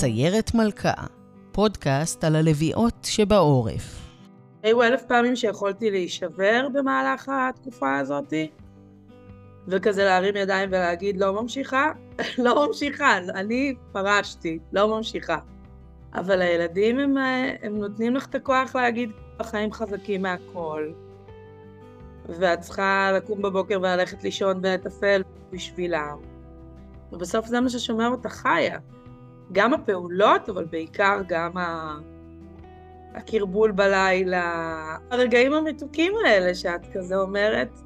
סיירת מלכה, פודקאסט על הלוויות שבעורף. היו אלף פעמים שיכולתי להישבר במהלך התקופה הזאתי, וכזה להרים ידיים ולהגיד לא ממשיכה, לא ממשיכה, אני פרשתי, לא ממשיכה. אבל הילדים הם, הם נותנים לך את הכוח להגיד החיים חזקים מהכל. ואת צריכה לקום בבוקר וללכת לישון ולטפל בשבילם. ובסוף זה מה ששומר אותה חיה. גם הפעולות, אבל בעיקר גם ה... הקרבול בלילה, הרגעים המתוקים האלה שאת כזה אומרת,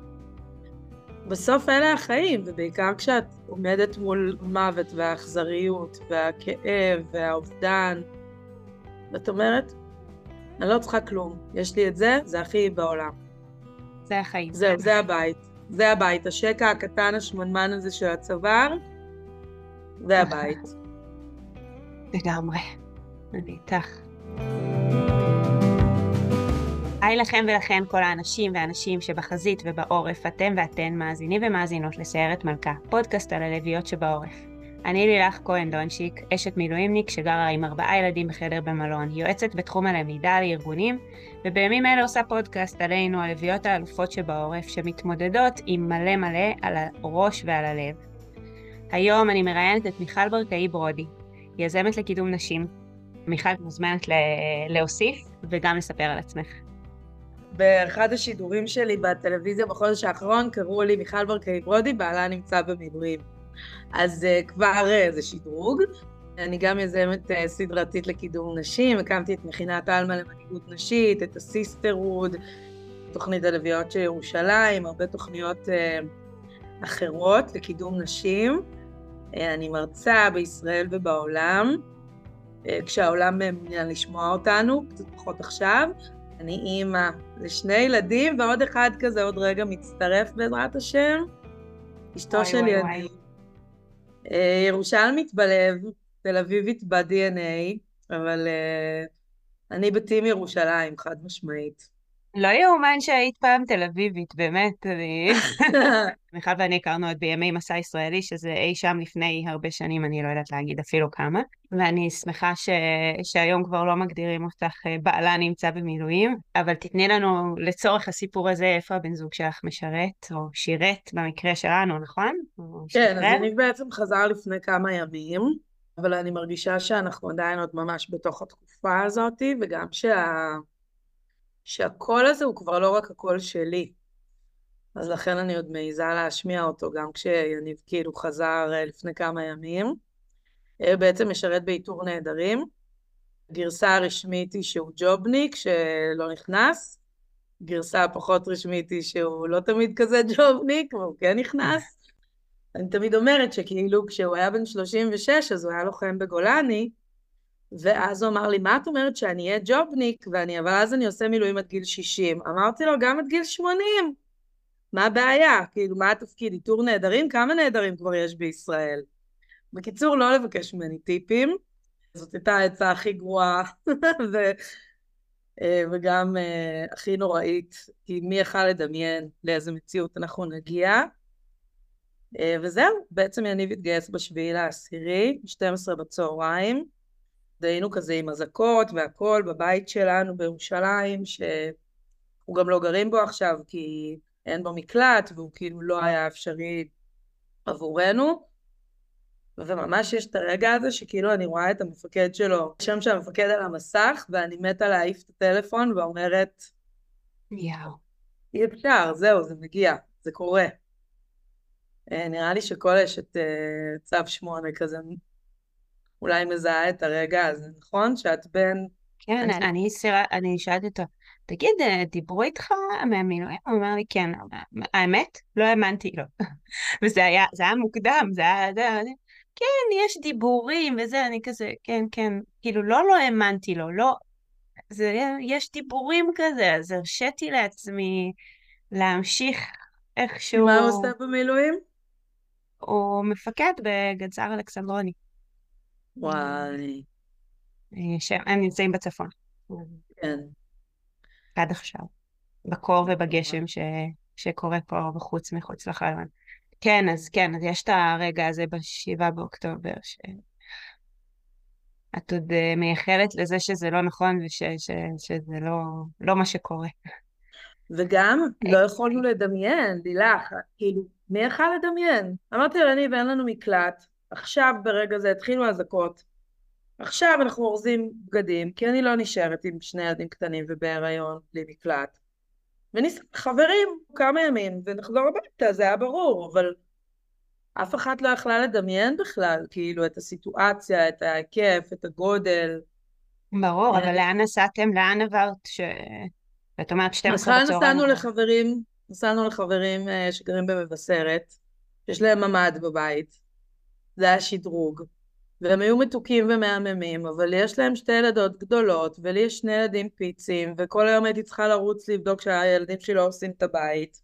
בסוף אלה החיים, ובעיקר כשאת עומדת מול מוות והאכזריות והכאב והאובדן, ואת אומרת, אני לא צריכה כלום, יש לי את זה, זה הכי בעולם. זה החיים. זהו, זה הבית. זה הבית. השקע הקטן השמנמן הזה של הצוואר, זה הבית. לגמרי. אני איתך. היי לכם ולכן כל האנשים והנשים שבחזית ובעורף, אתם ואתן מאזינים ומאזינות לסיירת מלכה, פודקאסט על הלוויות שבעורף. אני לילך כהן דונשיק, אשת מילואימניק שגרה עם ארבעה ילדים בחדר במלון, יועצת בתחום הלמידה לארגונים, ובימים אלה עושה פודקאסט עלינו, הלוויות האלופות שבעורף, שמתמודדות עם מלא מלא על הראש ועל הלב. היום אני מראיינת את מיכל ברקאי ברודי, יזמת לקידום נשים. מיכל, מוזמנת להוסיף וגם לספר על עצמך. באחד השידורים שלי בטלוויזיה בחודש האחרון קראו לי מיכל ברקאי ברודי, בעלה נמצא במילואים. אז אה, כבר אה, זה שדרוג. אני גם יזמת אה, סדרתית לקידום נשים, הקמתי את מכינת עלמה למנהיגות נשית, את ה sisterhood, תוכנית הלוויות של ירושלים, הרבה תוכניות uh, אחרות לקידום נשים. אני מרצה בישראל ובעולם, uh, כשהעולם מעוניין לשמוע אותנו, קצת פחות עכשיו. אני אימא לשני ילדים, ועוד אחד כזה עוד רגע מצטרף בעזרת השם. אשתו שלי אני. אה, ירושלמית בלב, תל אביבית ב-DNA, אבל uh, אני בטים ירושלים, חד משמעית. לא יאומן שהיית פעם תל אביבית, באמת, אני... מיכל ואני הכרנו עוד בימי מסע ישראלי, שזה אי שם לפני הרבה שנים, אני לא יודעת להגיד אפילו כמה, ואני שמחה ש... שהיום כבר לא מגדירים אותך אה, בעלה נמצא במילואים, אבל תתני לנו לצורך הסיפור הזה איפה הבן זוג שלך משרת, או שירת במקרה שלנו, נכון? כן, אז אני בעצם חזר לפני כמה ימים, אבל אני מרגישה שאנחנו עדיין עוד ממש בתוך התקופה הזאת, וגם שה... שהקול הזה הוא כבר לא רק הקול שלי. אז לכן אני עוד מעיזה להשמיע אותו, גם כשיניב כאילו חזר אה, לפני כמה ימים. הוא אה, בעצם משרת באיתור נעדרים. גרסה הרשמית היא שהוא ג'ובניק שלא נכנס. גרסה הפחות רשמית היא שהוא לא תמיד כזה ג'ובניק, והוא כן נכנס. אני תמיד אומרת שכאילו כשהוא היה בן 36 אז הוא היה לוחם בגולני, ואז הוא אמר לי, מה את אומרת שאני אהיה ג'ובניק, ואני, אבל אז אני עושה מילואים עד גיל 60. אמרתי לו, גם עד גיל 80. מה הבעיה? כאילו, מה התפקיד? איתור נעדרים? כמה נעדרים כבר יש בישראל? בקיצור, לא לבקש ממני טיפים. זאת הייתה העצה הכי גרועה, ו... אה, וגם uh, הכי נוראית, כי מי יכל לדמיין לאיזה מציאות אנחנו נגיע. Uh, וזהו, בעצם יניב התגייס בשביעי לעשירי, 12 בצהריים. והיינו כזה עם אזעקות והכל בבית שלנו בירושלים, שהוא גם לא גרים בו עכשיו כי אין בו מקלט והוא כאילו לא היה אפשרי עבורנו. וממש יש את הרגע הזה שכאילו אני רואה את המפקד שלו, שם של המפקד על המסך, ואני מתה להעיף את הטלפון ואומרת, יאו. אי אפשר, זהו, זה מגיע, זה קורה. אה, נראה לי שכל אשת אה, צו שמונה כזה אולי מזהה את הרגע הזה, נכון? שאת בין... כן, אני, אני, סירה, אני שאלתי אותו, תגיד, אה, דיברו איתך מהמילואים? הוא אמר לי, כן. האמת? לא האמנתי לו. וזה היה, זה היה מוקדם, זה היה... זה, אני, כן, יש דיבורים וזה, אני כזה, כן, כן. כאילו, לא לא האמנתי לו, לא... זה, יש דיבורים כזה, אז הרשיתי לעצמי להמשיך איכשהו... מה הוא עושה במילואים? הוא מפקד בגדסר אלכסנדרוני. וואי. שהם נמצאים בצפון. כן. עד עכשיו. בקור ובגשם ש... שקורה פה בחוץ, מחוץ לחלון. כן, אז כן, אז יש את הרגע הזה בשבעה באוקטובר, ש... את עוד uh, מייחלת לזה שזה לא נכון ושזה לא, לא מה שקורה. וגם לא יכולנו לדמיין, לילך, כאילו, מי יכל לדמיין? אמרתי לה, אני ואין לנו מקלט, עכשיו ברגע זה התחילו אזעקות, עכשיו אנחנו אורזים בגדים, כי אני לא נשארת עם שני ילדים קטנים ובהיריון בלי מקלט. וניס... חברים, כמה ימים, ונחזור הביתה, זה היה ברור, אבל אף אחת לא יכלה לדמיין בכלל, כאילו, את הסיטואציה, את ההיקף, את הגודל. ברור, אבל לאן נסעתם? לאן עברת? ש... ואת אומרת 12 בצהריים. נסענו לחברים, נסענו לחברים אה, שגרים במבשרת, שיש להם ממ"ד בבית. זה היה שדרוג. והם היו מתוקים ומהממים, אבל יש להם שתי ילדות גדולות, ולי יש שני ילדים פיצים, וכל היום הייתי צריכה לרוץ לבדוק שהילדים שלי לא עושים את הבית.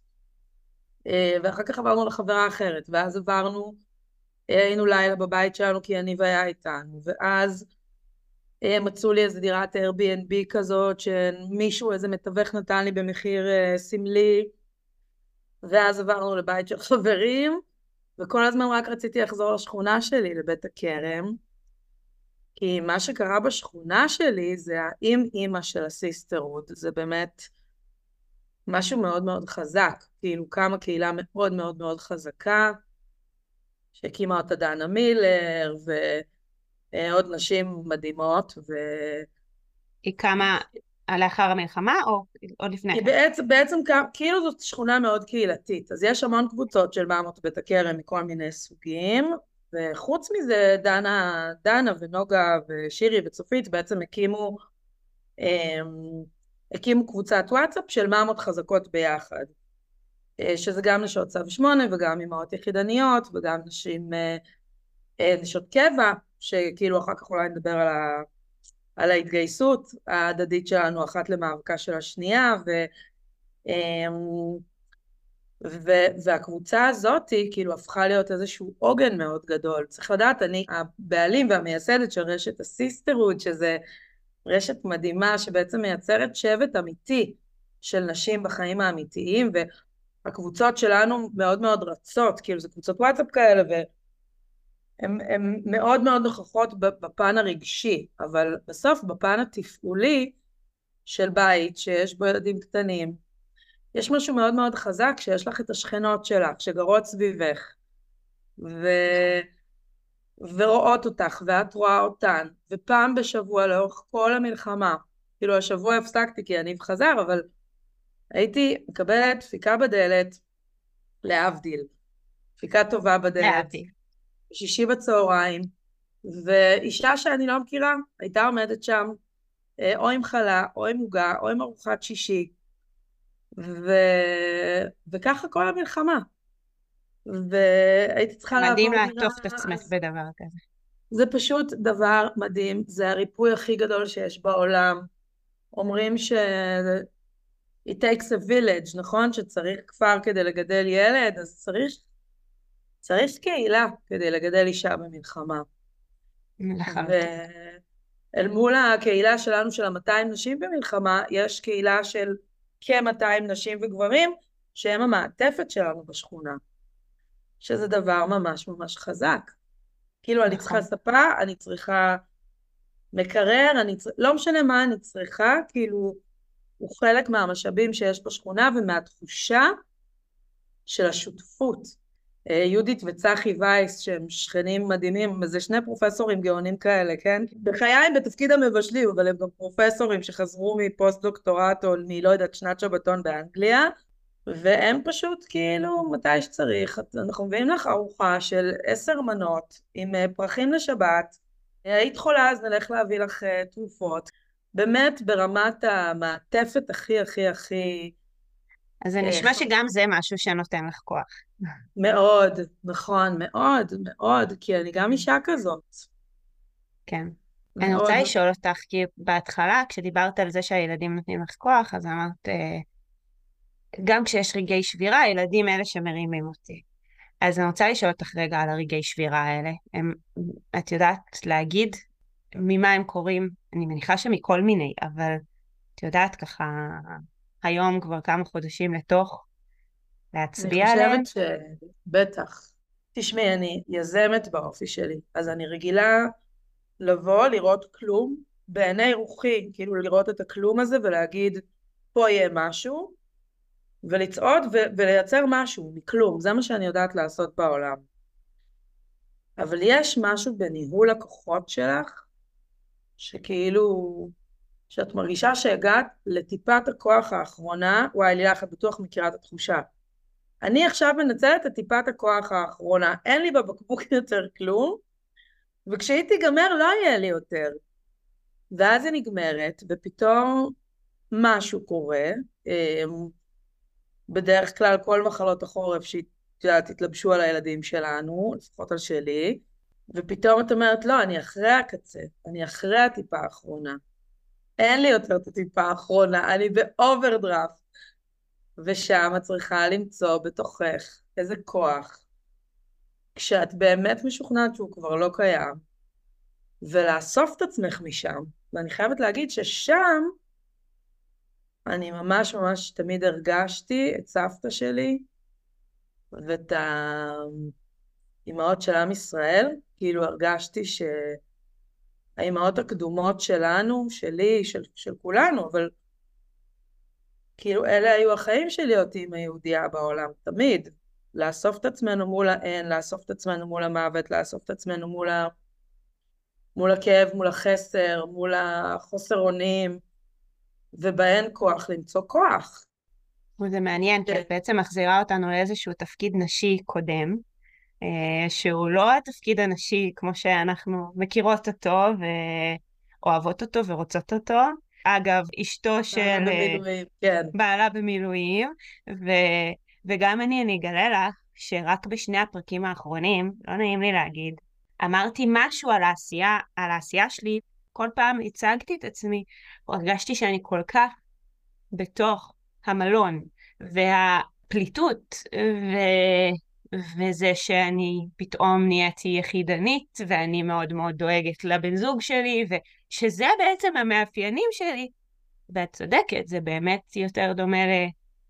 אה, ואחר כך עברנו לחברה אחרת, ואז עברנו, אה, היינו לילה בבית שלנו כי יניב היה איתנו, ואז אה, מצאו לי איזה דירת Airbnb כזאת, שמישהו, איזה מתווך נתן לי במחיר סמלי, ואז עברנו לבית של חברים, וכל הזמן רק רציתי לחזור לשכונה שלי, לבית הכרם, כי מה שקרה בשכונה שלי זה האם אימא של ה sisterhood, זה באמת משהו מאוד מאוד חזק, כאילו קמה קהילה מאוד מאוד מאוד חזקה, שהקימה אותה דנה מילר, ועוד נשים מדהימות, ו... היא קמה לאחר המלחמה או עוד לפני? היא בעצם, בעצם כאילו זאת שכונה מאוד קהילתית, אז יש המון קבוצות של מאמות בית הכרם מכל מיני סוגים, וחוץ מזה דנה, דנה ונוגה ושירי וצופית בעצם הקימו, הם, הקימו קבוצת וואטסאפ של מאמות חזקות ביחד, אה, שזה גם נשות צו שמונה וגם אמהות יחידניות וגם נשים, אה, אה, נשות קבע, שכאילו אחר כך אולי נדבר על ה... על ההתגייסות ההדדית שלנו אחת למאבקה של השנייה ו, אמ, ו, והקבוצה הזאת כאילו הפכה להיות איזשהו עוגן מאוד גדול. צריך לדעת, אני הבעלים והמייסדת של רשת ה sisterhood, שזה רשת מדהימה שבעצם מייצרת שבט אמיתי של נשים בחיים האמיתיים, והקבוצות שלנו מאוד מאוד רצות, כאילו זה קבוצות וואטסאפ כאלה, ו... הן מאוד מאוד נוכחות בפן הרגשי, אבל בסוף בפן התפעולי של בית שיש בו ילדים קטנים, יש משהו מאוד מאוד חזק שיש לך את השכנות שלך שגרות סביבך ו... ורואות אותך ואת רואה אותן ופעם בשבוע לאורך כל המלחמה כאילו השבוע הפסקתי כי אני חזר אבל הייתי מקבלת דפיקה בדלת להבדיל דפיקה טובה בדלת. להבדיל בשישי בצהריים, ואישה שאני לא מכירה הייתה עומדת שם אה, או עם חלה, או עם עוגה, או עם ארוחת שישי, ו... וככה כל המלחמה. והייתי צריכה לעבור... מדהים לעטוף את עצמך בדבר כזה. זה פשוט דבר מדהים, זה הריפוי הכי גדול שיש בעולם. אומרים ש... it takes a village, נכון? שצריך כפר כדי לגדל ילד, אז צריך צריך קהילה כדי לגדל אישה במלחמה. ואל מול הקהילה שלנו של ה-200 נשים במלחמה, יש קהילה של כ-200 נשים וגברים שהם המעטפת שלנו בשכונה, שזה דבר ממש ממש חזק. כאילו אני צריכה נכון. ספה, אני צריכה מקרר, אני צר... לא משנה מה אני צריכה, כאילו הוא חלק מהמשאבים שיש בשכונה ומהתחושה של השותפות. אה, יהודית וצחי וייס שהם שכנים מדהימים, זה שני פרופסורים גאונים כאלה, כן? בחיי הם בתפקיד המבשלים, אבל הם גם פרופסורים שחזרו מפוסט דוקטורט או מלא יודעת שנת שבתון באנגליה, והם פשוט כאילו מתי שצריך, אנחנו מביאים לך ארוחה של עשר מנות עם אה, פרחים לשבת, היית חולה אז נלך להביא לך אה, תרופות, באמת ברמת המעטפת הכי הכי הכי אז זה נשמע שגם זה משהו שנותן לך כוח. מאוד, נכון, מאוד, מאוד, כי אני גם אישה כזאת. כן. מאוד. אני רוצה לשאול אותך, כי בהתחלה, כשדיברת על זה שהילדים נותנים לך כוח, אז אמרת, אה, גם כשיש רגעי שבירה, הילדים אלה שמרימים אותי. אז אני רוצה לשאול אותך רגע על הרגעי שבירה האלה. הם, את יודעת להגיד ממה הם קורים? אני מניחה שמכל מיני, אבל את יודעת ככה היום כבר כמה חודשים לתוך, להצביע עליהם? אני חושבת שבטח. תשמעי, אני יזמת באופי שלי, אז אני רגילה לבוא, לראות כלום, בעיני רוחי, כאילו לראות את הכלום הזה ולהגיד, פה יהיה משהו, ולצעוד ו- ולייצר משהו מכלום, זה מה שאני יודעת לעשות בעולם. אבל יש משהו בניהול הכוחות שלך, שכאילו, שאת מרגישה שהגעת לטיפת הכוח האחרונה, וואי לילך, את בטוח מכירה את התחושה. אני עכשיו מנצלת את טיפת הכוח האחרונה, אין לי בבקבוק יותר כלום, וכשהיא תיגמר לא יהיה לי יותר. ואז היא נגמרת, ופתאום משהו קורה, אמ, בדרך כלל כל מחלות החורף שאת יודעת, התלבשו על הילדים שלנו, לפחות על שלי, ופתאום את אומרת, לא, אני אחרי הקצה, אני אחרי הטיפה האחרונה. אין לי יותר את הטיפה האחרונה, אני באוברדרפט. ושם את צריכה למצוא בתוכך איזה כוח, כשאת באמת משוכנעת שהוא כבר לא קיים, ולאסוף את עצמך משם. ואני חייבת להגיד ששם אני ממש ממש תמיד הרגשתי את סבתא שלי ואת האימהות של עם ישראל, כאילו הרגשתי שהאימהות הקדומות שלנו, שלי, של, של כולנו, אבל כאילו אלה היו החיים שלי להיות אימא יהודייה בעולם, תמיד. לאסוף את עצמנו מול האין, לאסוף את עצמנו מול המוות, לאסוף את עצמנו מול, ה... מול הכאב, מול החסר, מול החוסר אונים, ובהן כוח למצוא כוח. זה מעניין, כי את בעצם מחזירה אותנו לאיזשהו תפקיד נשי קודם, שהוא לא התפקיד הנשי כמו שאנחנו מכירות אותו ואוהבות אותו ורוצות אותו. אגב, אשתו של... במילואים, כן. בעלה במילואים, ו... וגם אני, אני אגלה לך שרק בשני הפרקים האחרונים, לא נעים לי להגיד, אמרתי משהו על העשייה, על העשייה שלי, כל פעם הצגתי את עצמי, הרגשתי שאני כל כך בתוך המלון, והפליטות, ו... וזה שאני פתאום נהייתי יחידנית, ואני מאוד מאוד דואגת לבן זוג שלי, ושזה בעצם המאפיינים שלי. ואת צודקת, זה באמת יותר דומה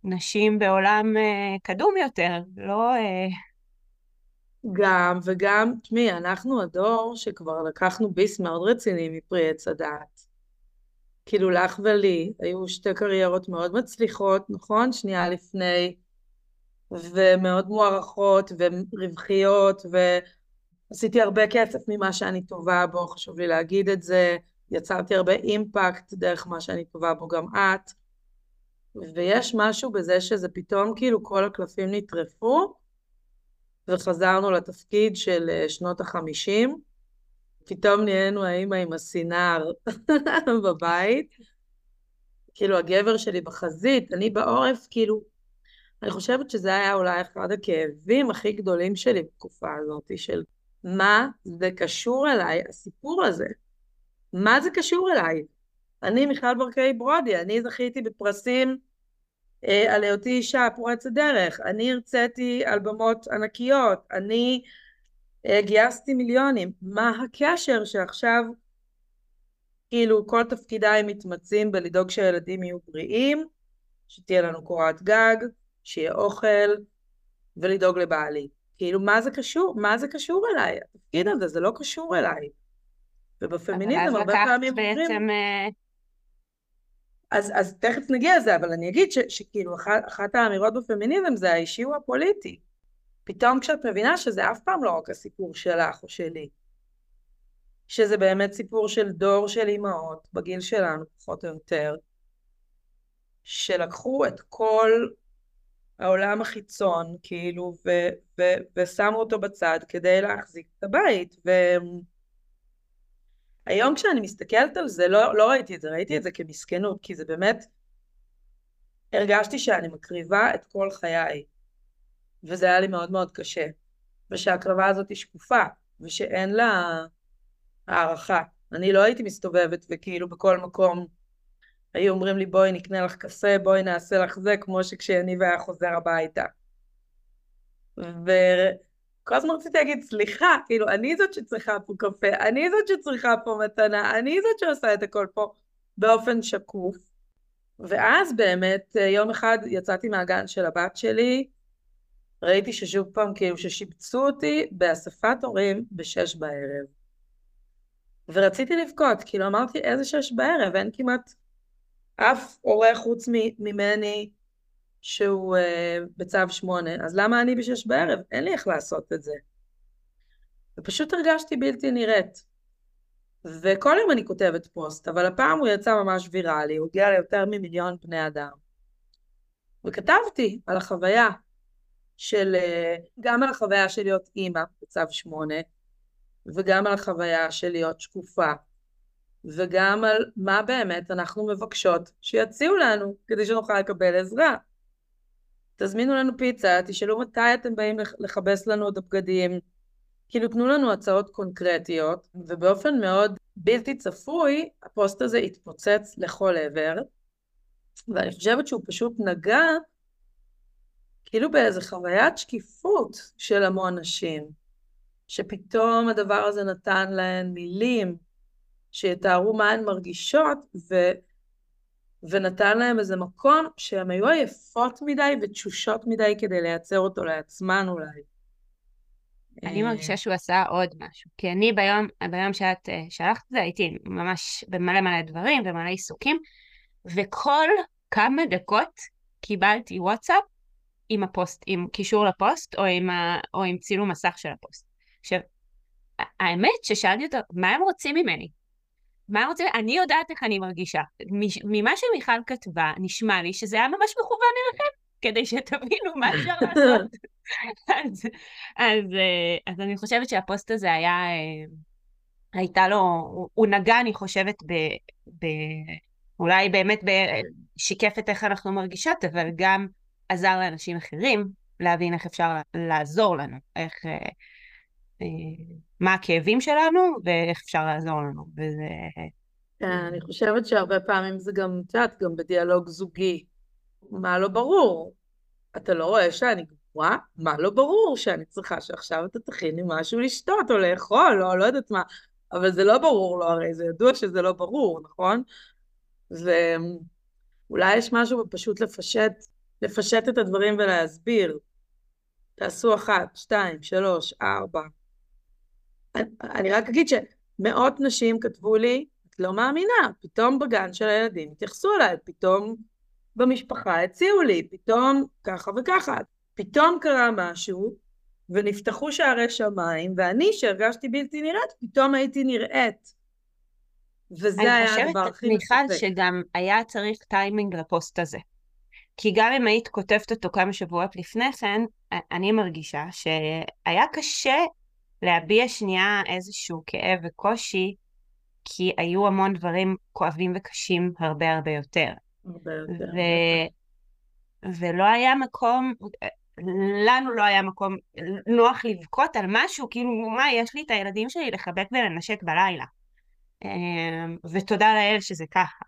לנשים בעולם אה, קדום יותר, לא... אה... גם, וגם, תשמעי, אנחנו הדור שכבר לקחנו ביס מאוד רציני מפרי עץ הדעת. כאילו לך ולי היו שתי קריירות מאוד מצליחות, נכון? שנייה לפני, ומאוד מוערכות ורווחיות, ועשיתי הרבה כסף ממה שאני טובה בו, חשוב לי להגיד את זה, יצרתי הרבה אימפקט דרך מה שאני טובה בו גם את, ויש משהו בזה שזה פתאום כאילו כל הקלפים נטרפו, וחזרנו לתפקיד של אה, שנות החמישים, פתאום נהיינו האימא עם הסינר בבית. כאילו הגבר שלי בחזית, אני בעורף, כאילו, אני חושבת שזה היה אולי אחד הכאבים הכי גדולים שלי בתקופה הזאת, של מה זה קשור אליי, הסיפור הזה. מה זה קשור אליי? אני מיכל ברקאי ברודי, אני זכיתי בפרסים אה, על היותי אישה פורצת דרך, אני הרציתי על במות ענקיות, אני אה, גייסתי מיליונים, מה הקשר שעכשיו כאילו כל תפקידיי מתמצים בלדאוג שהילדים יהיו בריאים, שתהיה לנו קורת גג, שיהיה אוכל ולדאוג לבעלי. כאילו מה זה קשור? מה זה קשור אליי? התפקיד הזה זה לא קשור אליי. ובפמיניזם הרבה פעמים אומרים... בעצם... אה, אז, אז תכף נגיע לזה, אבל אני אגיד ש, שכאילו אחת, אחת האמירות בפמיניזם זה האישי הוא הפוליטי. פתאום כשאת מבינה שזה אף פעם לא רק הסיפור שלך או שלי, שזה באמת סיפור של דור של אימהות, בגיל שלנו פחות או יותר, שלקחו את כל העולם החיצון, כאילו, ו- ו- ושמו אותו בצד כדי להחזיק את הבית. והיום כשאני מסתכלת על זה, לא, לא ראיתי את זה, ראיתי את זה כמסכנות, כי זה באמת, הרגשתי שאני מקריבה את כל חיי. וזה היה לי מאוד מאוד קשה. ושההקרבה הזאת היא שקופה, ושאין לה הערכה. אני לא הייתי מסתובבת וכאילו בכל מקום היו אומרים לי בואי נקנה לך קפה, בואי נעשה לך זה, כמו שכשיניב היה חוזר הביתה. וכל הזמן רציתי להגיד, סליחה, כאילו, אני זאת שצריכה פה קפה, אני זאת שצריכה פה מתנה, אני זאת שעושה את הכל פה באופן שקוף. ואז באמת, יום אחד יצאתי מהגן של הבת שלי, ראיתי ששוב פעם, כאילו, ששיבצו אותי באספת הורים בשש בערב. ורציתי לבכות, כאילו אמרתי, איזה שש בערב, אין כמעט אף הורה חוץ ממני שהוא uh, בצו שמונה, אז למה אני בשש בערב? אין לי איך לעשות את זה. ופשוט הרגשתי בלתי נראית. וכל יום אני כותבת פוסט, אבל הפעם הוא יצא ממש ויראלי, הוא הגיע ליותר ממיליון בני אדם. וכתבתי על החוויה של, אה, גם על החוויה של להיות אימא בצו שמונה, וגם על החוויה של להיות שקופה, וגם על מה באמת אנחנו מבקשות שיציעו לנו כדי שנוכל לקבל עזרה. תזמינו לנו פיצה, תשאלו מתי אתם באים לכבס לנו את הבגדים, כאילו תנו לנו הצעות קונקרטיות, ובאופן מאוד בלתי צפוי, הפוסט הזה התפוצץ לכל עבר, ואני חושבת שהוא פשוט נגע כאילו באיזה חוויית שקיפות של המון נשים, שפתאום הדבר הזה נתן להן מילים שיתארו מה הן מרגישות, ו... ונתן להם איזה מקום שהן היו עייפות מדי ותשושות מדי כדי לייצר אותו לעצמן אולי. אני מרגישה שהוא עשה עוד משהו, כי אני ביום, ביום שאת אה, שלחת את זה הייתי ממש במלא מלא דברים ומלא עיסוקים, וכל כמה דקות קיבלתי וואטסאפ עם הפוסט, עם קישור לפוסט או עם, ה, או עם צילום מסך של הפוסט. עכשיו, האמת ששאלתי אותו, מה הם רוצים ממני? מה רוצים? אני יודעת איך אני מרגישה. ממה שמיכל כתבה, נשמע לי שזה היה ממש מכוון אליכם, כדי שתבינו מה אפשר לעשות. אז, אז, אז אני חושבת שהפוסט הזה היה, הייתה לו, הוא, הוא נגע, אני חושבת, ב, ב, אולי באמת ב, שיקף את איך אנחנו מרגישות, אבל גם עזר לאנשים אחרים להבין איך אפשר לעזור לנו, איך, אה, אה, מה הכאבים שלנו ואיך אפשר לעזור לנו, וזה... כן, אני חושבת שהרבה פעמים זה גם, את יודעת, גם בדיאלוג זוגי. מה לא ברור? אתה לא רואה שאני גבוהה? מה לא ברור? שאני צריכה שעכשיו אתה תכיני משהו לשתות או לאכול או לא יודעת מה. אבל זה לא ברור לו, הרי זה ידוע שזה לא ברור, נכון? ואולי יש משהו בפשוט לפשט לפשט את הדברים ולהסביר. תעשו אחת, שתיים, שלוש, ארבע. אני, רק אגיד שמאות נשים כתבו לי, את לא מאמינה, פתאום בגן של הילדים התייחסו אליי, פתאום במשפחה הציעו לי, פתאום ככה וככה. פתאום קרה משהו, ונפתחו שערי שמיים, ואני, שהרגשתי בלתי נראית, פתאום הייתי נראית. וזה היה הדבר הכי מספק. אני חושבת, מיכל, שגם היה צריך טיימינג לפוסט הזה. כי גם אם היית כותבת אותו כמה שבועות לפני כן, אני מרגישה שהיה קשה להביע שנייה איזשהו כאב וקושי, כי היו המון דברים כואבים וקשים הרבה הרבה יותר. הרבה יותר. ו... ולא היה מקום, לנו לא היה מקום נוח לבכות על משהו, כאילו, מה, יש לי את הילדים שלי לחבק ולנשק בלילה. אמ, ותודה לאל שזה ככה.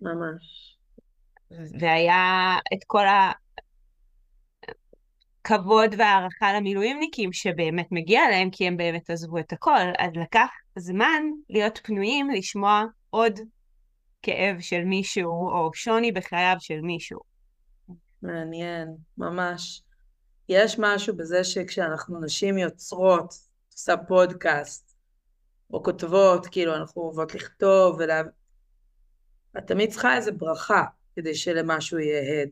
ממש. והיה את כל הכבוד והערכה למילואימניקים שבאמת מגיע להם, כי הם באמת עזבו את הכל, אז לקח זמן להיות פנויים לשמוע עוד כאב של מישהו, או שוני בחייו של מישהו. מעניין, ממש. יש משהו בזה שכשאנחנו נשים יוצרות, עושה פודקאסט, או כותבות, כאילו אנחנו אוהבות לכתוב, ולה... את תמיד צריכה איזה ברכה. כדי שלמשהו יהיה הד.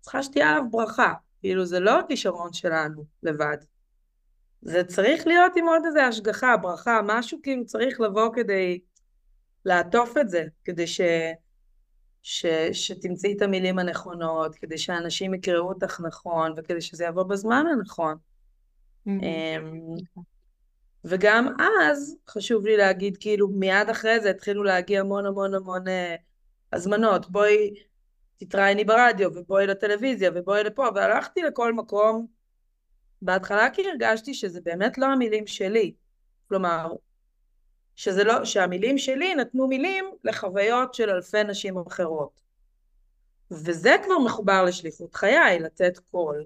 צריכה שתהיה עליו ברכה, כאילו זה לא כישרון שלנו לבד. זה צריך להיות עם עוד איזה השגחה, ברכה, משהו כאילו צריך לבוא כדי לעטוף את זה, כדי ש... ש... שתמצאי את המילים הנכונות, כדי שאנשים יקראו אותך נכון, וכדי שזה יבוא בזמן הנכון. אמ, וגם אז, חשוב לי להגיד, כאילו מיד אחרי זה התחילו להגיע המון המון המון אה, הזמנות, בואי תתראייני ברדיו, ובואי לטלוויזיה, ובואי לפה, והלכתי לכל מקום. בהתחלה כי הרגשתי שזה באמת לא המילים שלי. כלומר, שזה לא, שהמילים שלי נתנו מילים לחוויות של אלפי נשים אחרות. וזה כבר מחובר לשליחות חיי, לתת קול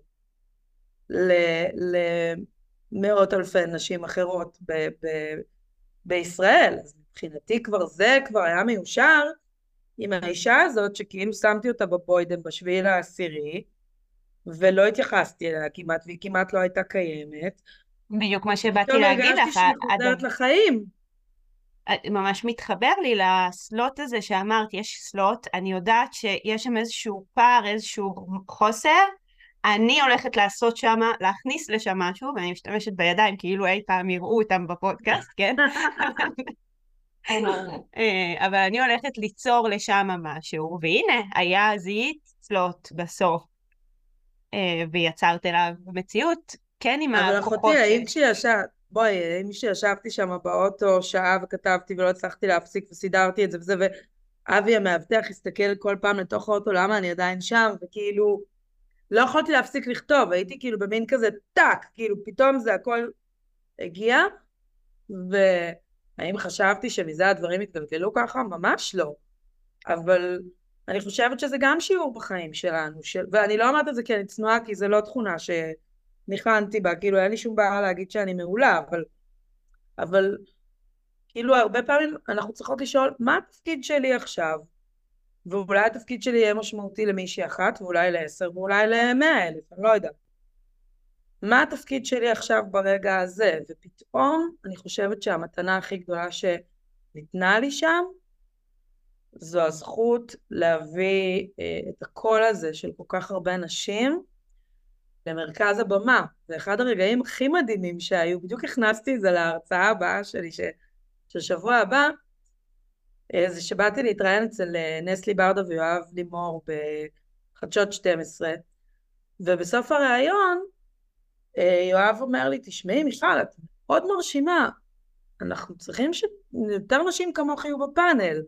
למאות אלפי נשים אחרות ב- ב- בישראל. אז מבחינתי כבר זה כבר היה מיושר עם האישה הזאת שכאילו שמתי אותה בבוידם בשביעי לעשירי ולא התייחסתי אליה כמעט והיא כמעט לא הייתה קיימת. בדיוק מה שבאתי להגיד לך. הרגשתי שהיא חוזרת לחיים. ממש מתחבר לי לסלוט הזה שאמרת, יש סלוט, אני יודעת שיש שם איזשהו פער, איזשהו חוסר, אני הולכת לעשות שם, להכניס לשם משהו, ואני משתמשת בידיים כאילו אי פעם יראו אותם בפודקאסט, כן? אה, אבל אני הולכת ליצור לשם משהו, והנה, היה זיהית סלוט בסוף, אה, ויצרת אליו מציאות, כן עם הכוחות. אבל אחותי, האם כשישבת, בואי, האם כשישבתי שם באוטו שעה וכתבתי ולא הצלחתי להפסיק וסידרתי את זה וזה, ואבי המאבטח הסתכל כל פעם לתוך האוטו, למה אני עדיין שם, וכאילו, לא יכולתי להפסיק לכתוב, הייתי כאילו במין כזה טאק, כאילו פתאום זה הכל הגיע, והאם חשבתי שמזה הדברים התגלגלו ככה? ממש לא. אבל אני חושבת שזה גם שיעור בחיים שלנו, של... ואני לא אומרת את זה כי אני צנועה, כי זה לא תכונה שניחנתי בה, כאילו אין לי שום בעיה להגיד שאני מעולה, אבל, אבל כאילו הרבה פעמים אנחנו צריכות לשאול מה התפקיד שלי עכשיו, ואולי התפקיד שלי יהיה משמעותי למישהי אחת, ואולי לעשר, ואולי למאה אלף, אני לא יודעת. מה התפקיד שלי עכשיו ברגע הזה? ופתאום אני חושבת שהמתנה הכי גדולה שניתנה לי שם, זו הזכות להביא אה, את הקול הזה של כל כך הרבה נשים למרכז הבמה. זה אחד הרגעים הכי מדהימים שהיו, בדיוק הכנסתי את זה להרצאה הבאה שלי, ש... של שבוע הבא, אה, זה שבאתי להתראיין אצל אה, נסלי ברדה ויואב לימור בחדשות 12, ובסוף הראיון יואב אומר לי, תשמעי מיכל, את מאוד מרשימה, אנחנו צריכים שיותר נשים כמוך יהיו בפאנל.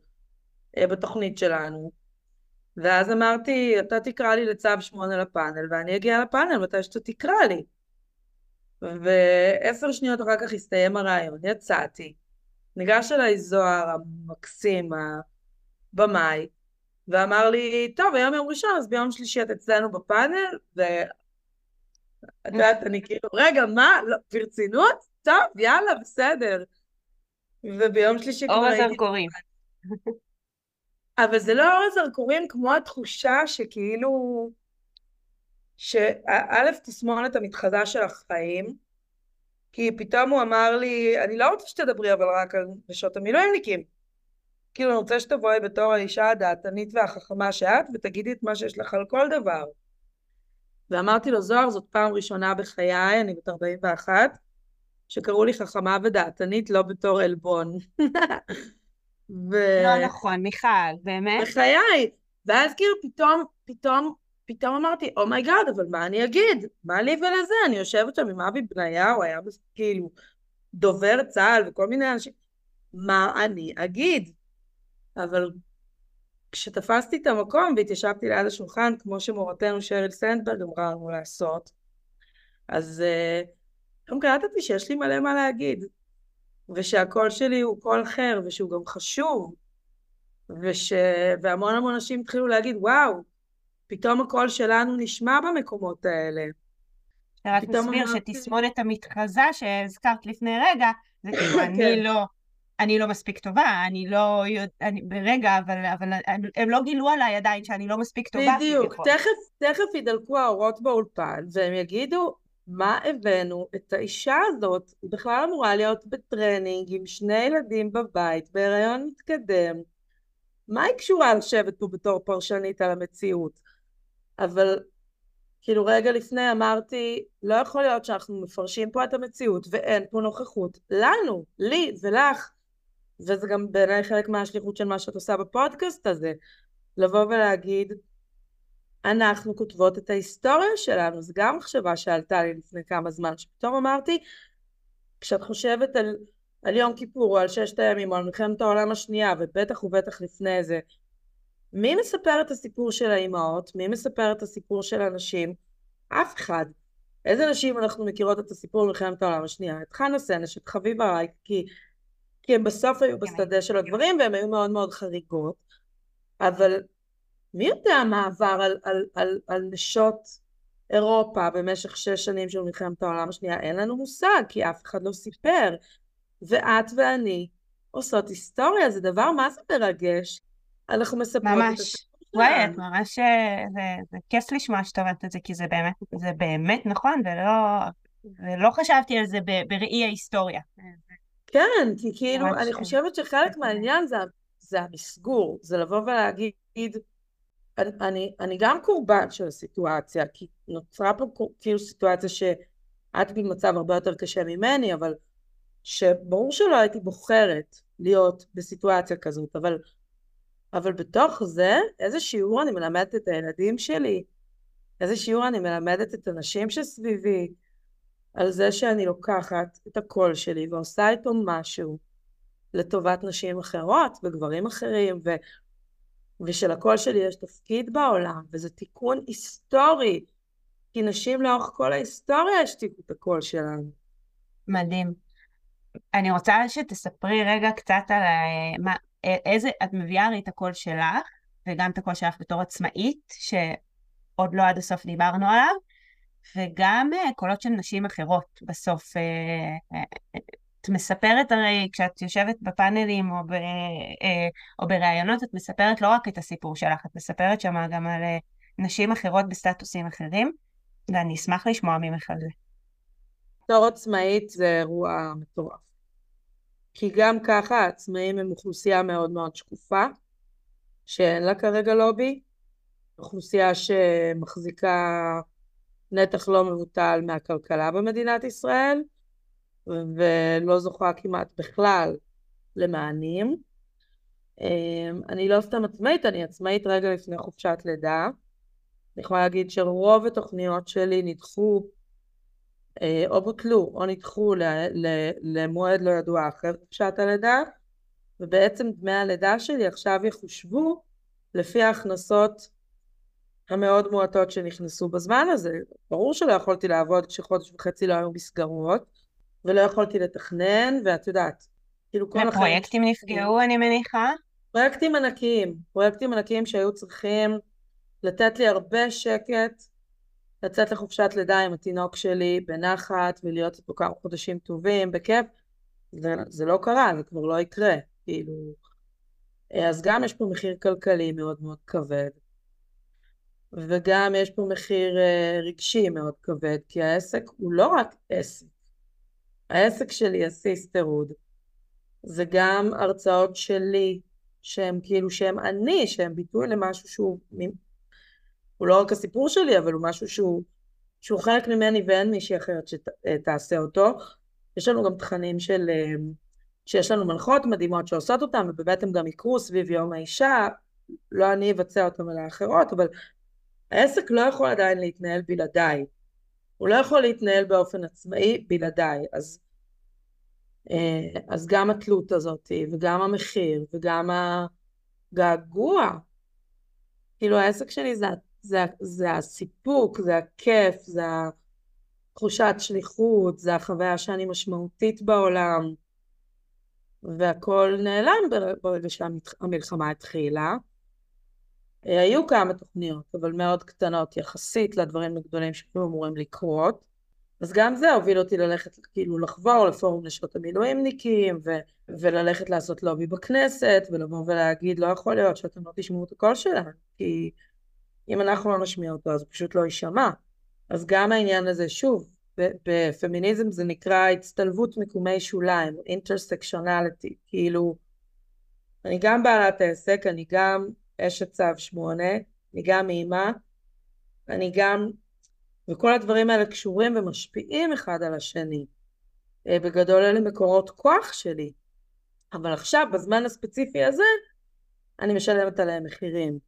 אה, בתוכנית שלנו. ואז אמרתי, אתה תקרא לי לצו שמונה לפאנל, ואני אגיע לפאנל מתי שאתה תקרא לי. ועשר שניות אחר כך הסתיים הרעיון, יצאתי. ניגש אליי זוהר המקסים, הבמאי, ואמר לי, טוב, היום יום ראשון, אז ביום שלישי את אצלנו בפאנל, ואת יודעת, אני כאילו, רגע, מה? לא, ברצינות? טוב, יאללה, בסדר. וביום שלישי כבר הייתי... אור הזרקורים. אבל זה לא אור הזרקורים כמו התחושה שכאילו, שא' תסמונת המתחזה של החיים, כי פתאום הוא אמר לי, אני לא רוצה שתדברי אבל רק על נשות המילואימניקים. כאילו אני רוצה שתבואי בתור האישה הדעתנית והחכמה שאת ותגידי את מה שיש לך על כל דבר. ואמרתי לו, זוהר, זאת פעם ראשונה בחיי, אני בת 41, שקראו לי חכמה ודעתנית לא בתור עלבון. ו... לא נכון, מיכל, באמת? בחיי. ואז כאילו פתאום, פתאום, פתאום אמרתי, oh my god, אבל מה אני אגיד? מה לי ולזה? אני יושבת שם עם אבי בניהו, היה כאילו דובר צה"ל וכל מיני אנשים. מה אני אגיד? אבל כשתפסתי את המקום והתיישבתי ליד השולחן, כמו שמורתנו שריל סנדברג אמרה לנו לעשות, אז uh, גם קלטתי שיש לי מלא מה להגיד. ושהקול שלי הוא קול אחר, ושהוא גם חשוב, וש... והמון המון אנשים התחילו להגיד, וואו, פתאום הקול שלנו נשמע במקומות האלה. רק נסביר שתסמונת המתחזה שהזכרת לפני רגע, זה כאילו אני כן. לא, אני לא מספיק טובה, אני לא יודעת, ברגע, אבל, אבל הם לא גילו עליי עדיין שאני לא מספיק טובה. בדיוק, תכף, תכף ידלקו האורות באולפן, והם יגידו, מה הבאנו את האישה הזאת? היא בכלל אמורה להיות בטרנינג עם שני ילדים בבית, בהיריון מתקדם. מה היא קשורה לשבת פה בתור פרשנית על המציאות? אבל כאילו רגע לפני אמרתי, לא יכול להיות שאנחנו מפרשים פה את המציאות ואין פה נוכחות לנו, לי ולך, וזה גם בעיניי חלק מהשליחות של מה שאת עושה בפודקאסט הזה, לבוא ולהגיד, אנחנו כותבות את ההיסטוריה שלנו, זו גם מחשבה שעלתה לי לפני כמה זמן, שפתאום אמרתי, כשאת חושבת על, על יום כיפור או על ששת הימים או על מלחמת העולם השנייה, ובטח ובטח לפני זה, מי מספר את הסיפור של האימהות? מי מספר את הסיפור של הנשים? אף אחד. איזה נשים אנחנו מכירות את הסיפור מלחמת העולם השנייה? את חנה סנש, את חביבה רייק, כי, כי הם בסוף היו בשדה של הדברים והם היו מאוד מאוד חריגות, אבל מי יודע מה עבר על, על, על, על נשות אירופה במשך שש שנים של מלחמת העולם השנייה? אין לנו מושג, כי אף אחד לא סיפר. ואת ואני עושות היסטוריה, זה דבר מה זה מרגש. אנחנו מספרות ממש. את הסיפור וואי, את ממש, אה, זה, זה כיף לשמוע שאתה אומרת את זה, כי זה באמת, זה באמת נכון, ולא, ולא חשבתי על זה בראי ההיסטוריה. כן, כי כאילו, אני כן. חושבת שחלק. מהעניין זה, זה המסגור, זה לבוא ולהגיד, אני, אני, אני גם קורבן של הסיטואציה, כי נוצרה פה כאילו סיטואציה שאת במצב הרבה יותר קשה ממני, אבל שברור שלא הייתי בוחרת להיות בסיטואציה כזאת, אבל, אבל בתוך זה, איזה שיעור אני מלמדת את הילדים שלי, איזה שיעור אני מלמדת את הנשים שסביבי, על זה שאני לוקחת את הקול שלי ועושה איתו משהו לטובת נשים אחרות וגברים אחרים, ו, ושלקול שלי יש תפקיד בעולם, וזה תיקון היסטורי, כי נשים לאורך כל ההיסטוריה השתיקו את הקול שלנו. מדהים. אני רוצה שתספרי רגע קצת על מה, איזה, את מביאה הרי את הקול שלך, וגם את הקול שלך בתור עצמאית, שעוד לא עד הסוף דיברנו עליו, וגם אה, קולות של נשים אחרות בסוף. אה, אה, את מספרת הרי, כשאת יושבת בפאנלים או, ב, או בראיונות, את מספרת לא רק את הסיפור שלך, את מספרת שם גם על נשים אחרות בסטטוסים אחרים, ואני אשמח לשמוע ממך על זה. בתור עצמאית זה אירוע מטורף. כי גם ככה העצמאים הם אוכלוסייה מאוד מאוד שקופה, שאין לה כרגע לובי, אוכלוסייה שמחזיקה נתח לא מבוטל מהכלכלה במדינת ישראל, ולא זוכה כמעט בכלל למענים. אמ, אני לא סתם עצמאית, אני עצמאית רגע לפני חופשת לידה. אני יכולה להגיד שרוב התוכניות שלי נדחו אה, או בוטלו או נדחו למועד לא ידוע אחרי חופשת הלידה, ובעצם דמי הלידה שלי עכשיו יחושבו לפי ההכנסות המאוד מועטות שנכנסו בזמן הזה. ברור שלא יכולתי לעבוד כשחודש וחצי לא היו מסגרות, ולא יכולתי לתכנן, ואת יודעת, כאילו כל החיים... ופרויקטים נפגעו, אני מניחה? פרויקטים ענקיים, פרויקטים ענקיים שהיו צריכים לתת לי הרבה שקט, לצאת לחופשת לידה עם התינוק שלי בנחת ולהיות איתו כמה חודשים טובים, בכיף, זה, זה לא קרה, זה כבר לא יקרה, כאילו... אז גם יש פה מחיר כלכלי מאוד מאוד כבד, וגם יש פה מחיר אה, רגשי מאוד כבד, כי העסק הוא לא רק עסק. העסק שלי, הסיסטרוד, זה גם הרצאות שלי, שהם כאילו, שהם אני, שהם ביטוי למשהו שהוא, הוא לא רק הסיפור שלי, אבל הוא משהו שהוא, שהוא חלק ממני ואין מישהי אחרת שתעשה אותו. יש לנו גם תכנים של, שיש לנו מנחות מדהימות שעושות אותם, ובאמת הם גם יקרו סביב יום האישה, לא אני אבצע אותם אלא אחרות, אבל העסק לא יכול עדיין להתנהל בלעדיי. הוא לא יכול להתנהל באופן עצמאי בלעדיי. אז, אה, אז גם התלות הזאת, וגם המחיר, וגם הגעגוע. כאילו העסק שלי זה, זה, זה הסיפוק, זה הכיף, זה התחושת שליחות, זה החוויה שאני משמעותית בעולם. והכל נעלם ברגע שהמלחמה התחילה. היו כמה תוכניות, אבל מאוד קטנות יחסית לדברים הגדולים שהיו אמורים לקרות. אז גם זה הוביל אותי ללכת, כאילו לחבור לפורום נשות המילואימניקים, ו- וללכת לעשות לובי בכנסת, ולבוא ולהגיד, לא יכול להיות שאתם לא תשמעו את הקול שלנו, כי אם אנחנו לא נשמיע אותו, אז הוא פשוט לא יישמע. אז גם העניין הזה, שוב, בפמיניזם זה נקרא הצטלבות מיקומי שוליים, intersectionality, כאילו, אני גם בעלת העסק, אני גם אשת צו שמונה, אני גם אימא, אני גם, וכל הדברים האלה קשורים ומשפיעים אחד על השני. בגדול אלה מקורות כוח שלי, אבל עכשיו, בזמן הספציפי הזה, אני משלמת עליהם מחירים.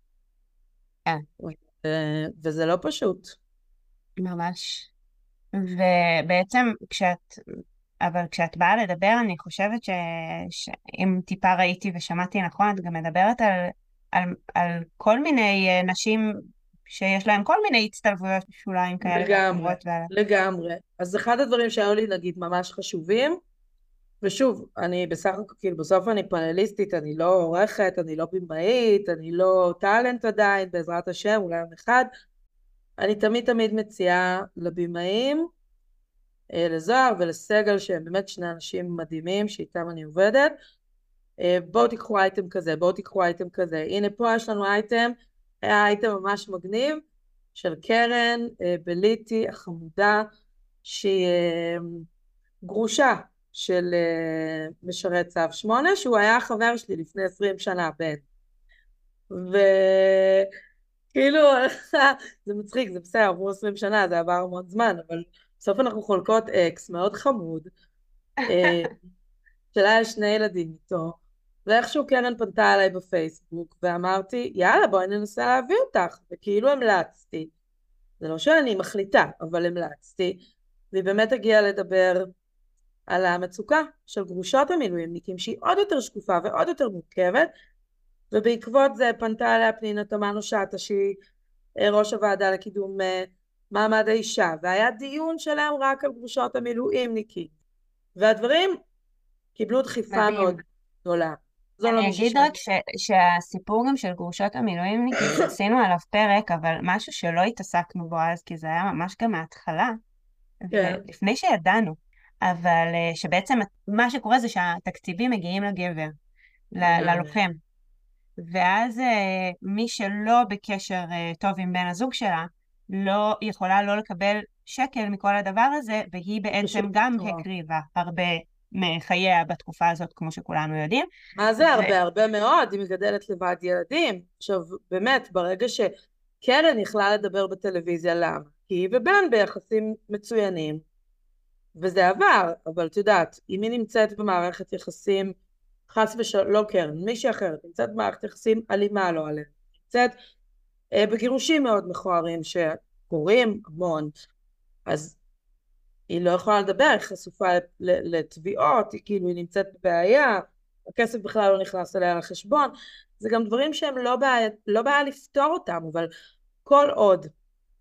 כן. וזה לא פשוט. ממש. ובעצם כשאת, אבל כשאת באה לדבר, אני חושבת ש... שאם טיפה ראיתי ושמעתי נכון, את גם מדברת על, על, על כל מיני נשים שיש להם כל מיני הצטלבויות שוליים כאלה. לגמרי, ועל... לגמרי. אז אחד הדברים שהיו לי נגיד ממש חשובים, ושוב, אני בסך הכל, כאילו בסוף אני פאנליסטית, אני לא עורכת, אני לא במאית, אני לא טאלנט עדיין, בעזרת השם, אולי יום אחד. אני תמיד תמיד מציעה לבמאים, לזוהר ולסגל, שהם באמת שני אנשים מדהימים שאיתם אני עובדת, בואו תיקחו אייטם כזה, בואו תיקחו אייטם כזה. הנה פה יש לנו אייטם, היה אייטם ממש מגניב, של קרן בליטי החמודה, שהיא גרושה, של משרת צו 8, שהוא היה חבר שלי לפני 20 שנה, בן. וכאילו, זה מצחיק, זה בסדר, עברו 20 שנה, זה עבר המון זמן, אבל בסוף אנחנו חולקות אקס מאוד חמוד, אה, שלה יש שני ילדים איתו, ואיכשהו קרן פנתה אליי בפייסבוק, ואמרתי, יאללה, בואי ננסה להביא אותך, וכאילו המלצתי. זה לא שאני מחליטה, אבל המלצתי, והיא באמת הגיעה לדבר על המצוקה של גרושות המילואימניקים, שהיא עוד יותר שקופה ועוד יותר מורכבת, ובעקבות זה פנתה אליה פנינה תמנו שטה, שהיא אה, ראש הוועדה לקידום אה, מעמד האישה, והיה דיון שלהם רק על גרושות המילואימניקים, והדברים קיבלו דחיפה מאוד גדולה. אני לא אגיד רק ש, שהסיפור גם של גרושות המילואימניקים, עשינו עליו פרק, אבל משהו שלא התעסקנו בו אז, כי זה היה ממש גם מההתחלה, כן. לפני שידענו, אבל אה, שבעצם מה שקורה זה שהתקציבים מגיעים לגבר, ללוחם. ואז אה, מי שלא בקשר אה, טוב עם בן הזוג שלה, לא יכולה לא לקבל שקל מכל הדבר הזה, והיא בעצם גם הקריבה הרבה מחייה בתקופה הזאת, כמו שכולנו יודעים. מה זה ו... הרבה? הרבה מאוד, היא מגדלת לבד ילדים. עכשיו, באמת, ברגע שקרן יכלה לדבר בטלוויזיה, למה? כי היא ובן ביחסים מצוינים, וזה עבר, אבל את יודעת, אם היא נמצאת במערכת יחסים, חס ושלום, לא קרן, מישהי אחרת, נמצאת במערכת יחסים אלימה לא עליה, נמצאת אה, בגירושים מאוד מכוערים שקורים המון, אז היא לא יכולה לדבר, היא חשופה לתביעות, היא כאילו היא נמצאת בבעיה, הכסף בכלל לא נכנס אליה לחשבון, זה גם דברים שהם לא בעיה, לא בעיה לפתור אותם, אבל כל עוד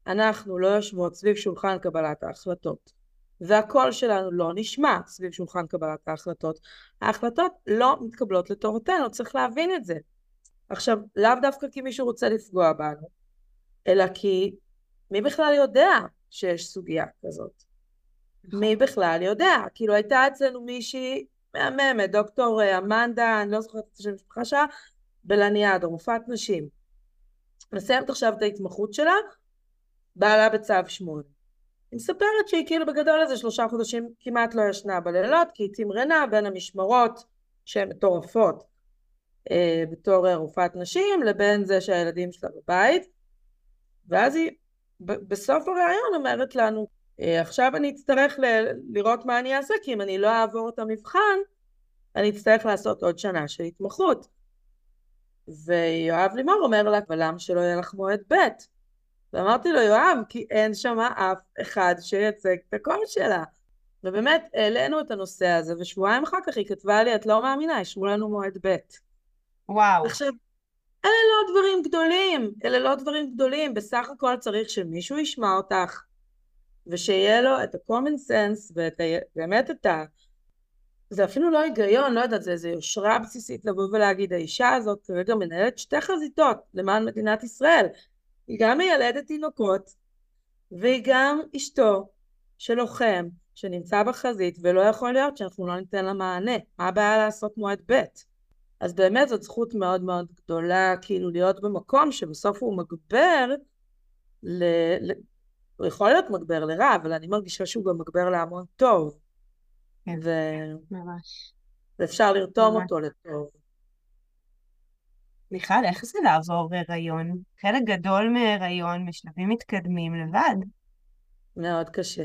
אנחנו לא יושבות סביב שולחן קבלת ההחלטות, והקול שלנו לא נשמע סביב שולחן קבלת ההחלטות, ההחלטות לא מתקבלות לטובתנו, צריך להבין את זה. עכשיו, לאו דווקא כי מישהו רוצה לפגוע בנו, אלא כי מי בכלל יודע שיש סוגיה כזאת? נכון. מי בכלל יודע? כאילו הייתה אצלנו מישהי מהממת, דוקטור אה, אמנדה, אני לא זוכרת את השם המשפחה שלה, בלניאדו, רופאת נשים. מסיימת עכשיו את ההתמחות שלה, בעלה בצו שמונה. היא מספרת שהיא כאילו בגדול איזה שלושה חודשים כמעט לא ישנה בלילות, כי היא תמרנה בין המשמרות שהן מטורפות אה, בתור רופאת נשים, לבין זה שהילדים שלה בבית. ואז היא בסוף הראיון אומרת לנו, אה, עכשיו אני אצטרך ל- לראות מה אני אעשה, כי אם אני לא אעבור את המבחן, אני אצטרך לעשות עוד שנה של התמחות. ויואב לימור אומר לה, אבל למה שלא יהיה לך מועד ב'? ואמרתי לו, יואב, כי אין שם אף אחד שייצג את הקול שלה. ובאמת, העלינו את הנושא הזה, ושבועיים אחר כך היא כתבה לי, את לא מאמינה, ישבו לנו מועד ב'. וואו. עכשיו, אלה לא דברים גדולים, אלה לא דברים גדולים, בסך הכל צריך שמישהו ישמע אותך, ושיהיה לו את ה-common sense ואת ה... באמת את ה... זה אפילו לא היגיון, לא יודעת, זה איזו יושרה בסיסית לבוא ולהגיד, האישה הזאת כרגע מנהלת שתי חזיתות למען מדינת ישראל. היא גם מיילדת תינוקות, והיא גם אשתו של לוחם שנמצא בחזית, ולא יכול להיות שאנחנו לא ניתן לה מענה. מה הבעיה לעשות מועד ב'? אז באמת זאת זכות מאוד מאוד גדולה, כאילו להיות במקום שבסוף הוא מגבר ל... הוא יכול להיות מגבר לרע, אבל אני מרגישה שהוא גם מגבר להמון טוב. כן, ו... ממש. ואפשר לרתום ממש. אותו לטוב. מיכל, איך זה לעבור הריון? חלק גדול מהריון משלבים מתקדמים לבד. מאוד קשה.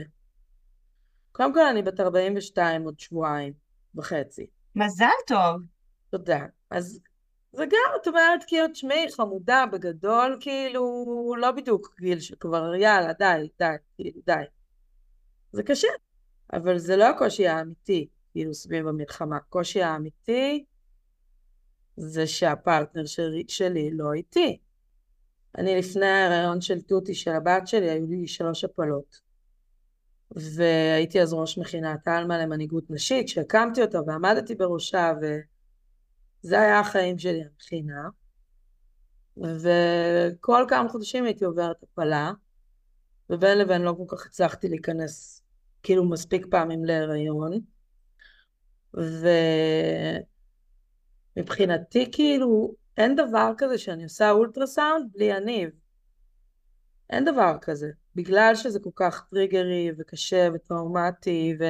קודם כל אני בת 42 עוד שבועיים וחצי. מזל טוב. תודה. אז זה גם, את אומרת, כאילו, תשמעי, חמודה, בגדול, כאילו, לא בדיוק גיל שכבר, יאללה, די, די, כאילו, די. זה קשה, אבל זה לא הקושי האמיתי, כאילו, סביב המלחמה. הקושי האמיתי זה שהפרטנר שלי, שלי לא איתי. אני לפני ההיריון של תותי, של הבת שלי, היו לי שלוש הפלות. והייתי אז ראש מכינת עלמה למנהיגות נשית, שהקמתי אותה ועמדתי בראשה, ו... זה היה החיים שלי, המכינה. וכל כמה חודשים הייתי עוברת הפלה, ובין לבין לא כל כך הצלחתי להיכנס כאילו מספיק פעמים להיריון. ומבחינתי כאילו אין דבר כזה שאני עושה אולטרסאונד בלי יניב. אין דבר כזה. בגלל שזה כל כך טריגרי וקשה וטראומטי ו...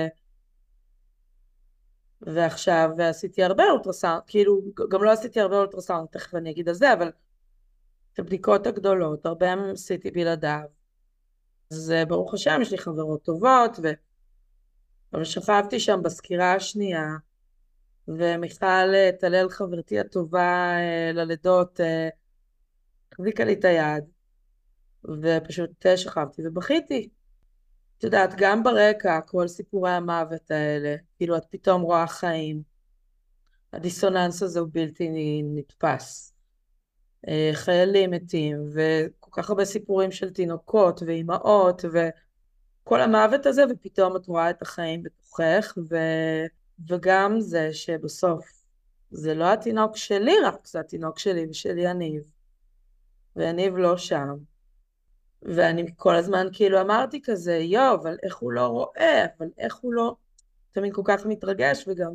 ועכשיו עשיתי הרבה אולטרסאונד, כאילו, גם לא עשיתי הרבה אולטרסאונד, תכף אני אגיד על זה, אבל את הבדיקות הגדולות, הרבה מהם עשיתי בלעדיו. אז אה, ברוך השם, יש לי חברות טובות, ו... אבל שכבתי שם בסקירה השנייה, ומיכל אה, טלל חברתי הטובה אה, ללידות, החזיקה לי את היד, ופשוט שכבתי ובכיתי. את יודעת, גם ברקע, כל סיפורי המוות האלה, כאילו את פתאום רואה חיים. הדיסוננס הזה הוא בלתי נתפס. אה, חיילים מתים, וכל כך הרבה סיפורים של תינוקות ואימהות, וכל המוות הזה, ופתאום את רואה את החיים בתוכך, ו... וגם זה שבסוף זה לא התינוק שלי רק, זה התינוק שלי ושל יניב. ויניב לא שם. ואני כל הזמן כאילו אמרתי כזה, יואו, אבל איך הוא לא רואה, אבל איך הוא לא... תמיד כל כך מתרגש, וגם,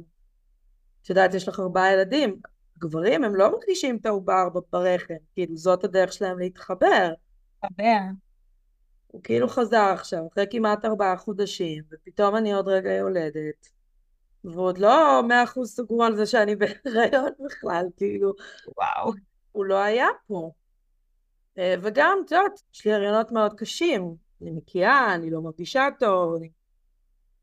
את יודעת, יש לך ארבעה ילדים, גברים הם לא מקדישים את העובר ברחם, כאילו זאת הדרך שלהם להתחבר. להתחבר. הוא כאילו חזר עכשיו, אחרי כמעט ארבעה חודשים, ופתאום אני עוד רגע יולדת, ועוד לא מאה אחוז סגרו על זה שאני בהיריון בכלל, כאילו, וואו. הוא לא היה פה. אה, וגם, את יודעת, יש לי הריונות מאוד קשים, אני מקיאה, אני לא מרגישה טוב, אני...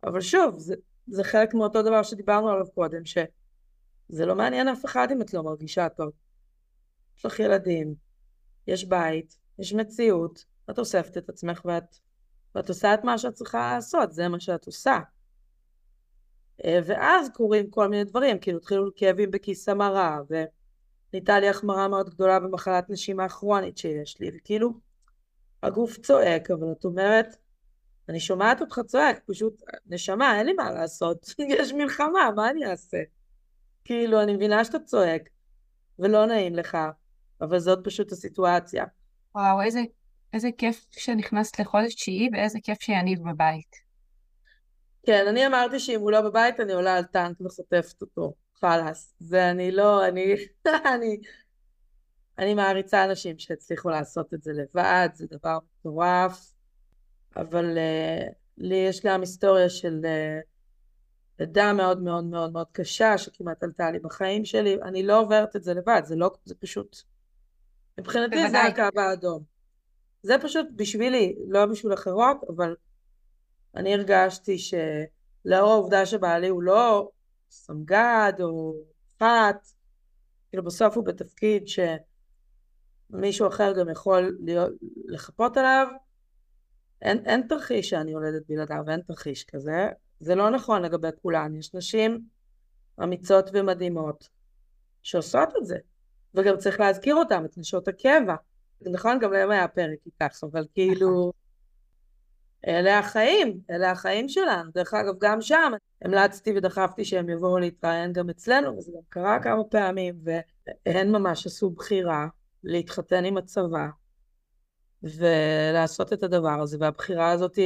אבל שוב, זה, זה חלק מאותו דבר שדיברנו עליו קודם, שזה לא מעניין אף אחד אם את לא מרגישה טוב. יש לך ילדים, יש בית, יש מציאות, את אוספת את עצמך ואת, ואת עושה את מה שאת צריכה לעשות, זה מה שאת עושה. אה, ואז קורים כל מיני דברים, כאילו התחילו כאבים בכיס המרה, ו... נהייתה לי החמרה מאוד גדולה במחלת נשימה כרונית שיש לי, וכאילו הגוף צועק, אבל את אומרת, אני שומעת אותך צועק, פשוט, נשמה, אין לי מה לעשות, יש מלחמה, מה אני אעשה? כאילו, אני מבינה שאתה צועק, ולא נעים לך, אבל זאת פשוט הסיטואציה. וואו, איזה, איזה כיף שנכנסת לחודש תשיעי, ואיזה כיף שיניב בבית. כן, אני אמרתי שאם הוא לא בבית, אני עולה על טנק וחוטפת אותו. חלאס. זה אני לא, אני, אני, אני מעריצה אנשים שהצליחו לעשות את זה לבד, זה דבר מטורף, אבל uh, לי יש גם היסטוריה של uh, לידה מאוד מאוד מאוד מאוד קשה, שכמעט עלתה לי בחיים שלי, אני לא עוברת את זה לבד, זה לא, זה פשוט, מבחינתי זה הקו האדום. זה פשוט בשבילי, לא בשביל אחרות, אבל אני הרגשתי שלאור העובדה שבעלי הוא לא סמג"ד או פת, כאילו בסוף הוא בתפקיד שמישהו אחר גם יכול להיות, לחפות עליו, אין, אין תרחיש שאני יולדת בלעדיו, אין תרחיש כזה, זה לא נכון לגבי כולן, יש נשים אמיצות ומדהימות שעושות את זה, וגם צריך להזכיר אותן, את נשות הקבע, נכון, גם להם היה פרק איתך, אבל כאילו, אלה החיים, אלה החיים שלנו. דרך אגב, גם שם המלצתי ודחפתי שהם יבואו להתראיין גם אצלנו, וזה גם קרה כמה פעמים, והן ממש עשו בחירה להתחתן עם הצבא ולעשות את הדבר הזה, והבחירה הזאת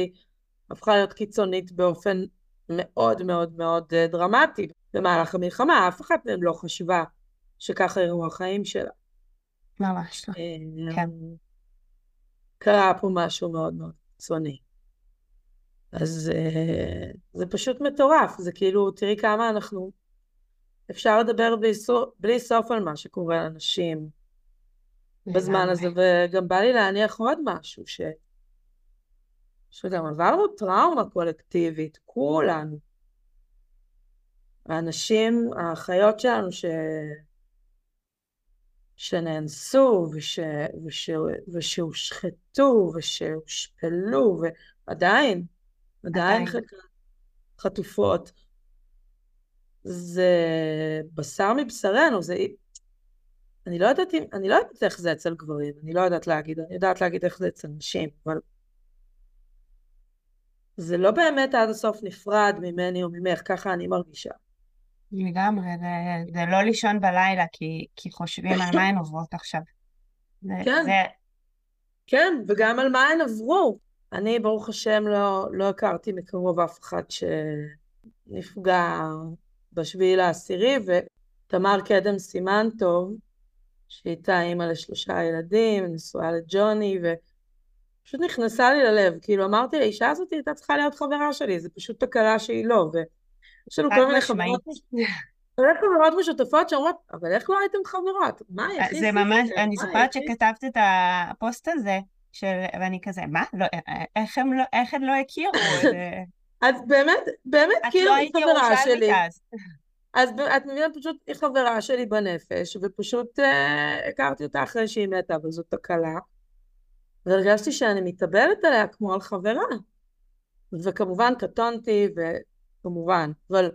הפכה להיות קיצונית באופן מאוד מאוד מאוד אה, דרמטי. במהלך המלחמה אף אחת מהן לא חשבה שככה יראו החיים שלה. ממש לא. אה, כן. קרה פה משהו מאוד מאוד קיצוני. אז uh, זה פשוט מטורף, זה כאילו, תראי כמה אנחנו, אפשר לדבר בלי, סוף, בלי סוף על מה שקורה לאנשים בזמן הזה, וגם בא לי להניח עוד משהו, ש... שגם עברנו טראומה קולקטיבית, כולנו. האנשים, האחיות שלנו ש... שנאנסו וש... וש... ושהושחתו ושהושפלו, ועדיין, עדיין חטופות. זה בשר מבשרנו, זה... אני לא יודעת אם, אני לא יודעת איך זה אצל גברים, אני לא יודעת להגיד, אני יודעת להגיד איך זה אצל נשים, אבל זה לא באמת עד הסוף נפרד ממני או ממך, ככה אני מרגישה. לגמרי, זה, זה לא לישון בלילה, כי, כי חושבים על מה הן עוברות עכשיו. זה, כן, זה... כן, וגם על מה הן עברו. אני, ברוך השם, לא, לא הכרתי מקרוב אף אחד שנפגע בשביעי לעשירי, ותמר קדם סימן טוב, שהייתה אימא לשלושה ילדים, נשואה לג'וני, ופשוט נכנסה לי ללב. כאילו, אמרתי, האישה הזאת הייתה צריכה להיות חברה שלי, זה פשוט תקלה שהיא לא. יש לנו כל מיני חברות, אבל יש חברות משותפות שאומרות, אבל איך לא הייתם חברות? מה, איך זה ממש, אני זוכרת שכתבת את הפוסט הזה, של, ואני כזה, מה? לא, איך, הם לא, איך הם לא הכירו? אז באמת, באמת, כאילו, היא חברה שלי. אז. אז את מבינה, פשוט היא חברה שלי בנפש, ופשוט אה, הכרתי אותה אחרי שהיא מתה, וזאת תקלה. והרגשתי שאני מתאבלת עליה כמו על חברה. וכמובן קטונתי, וכמובן, אבל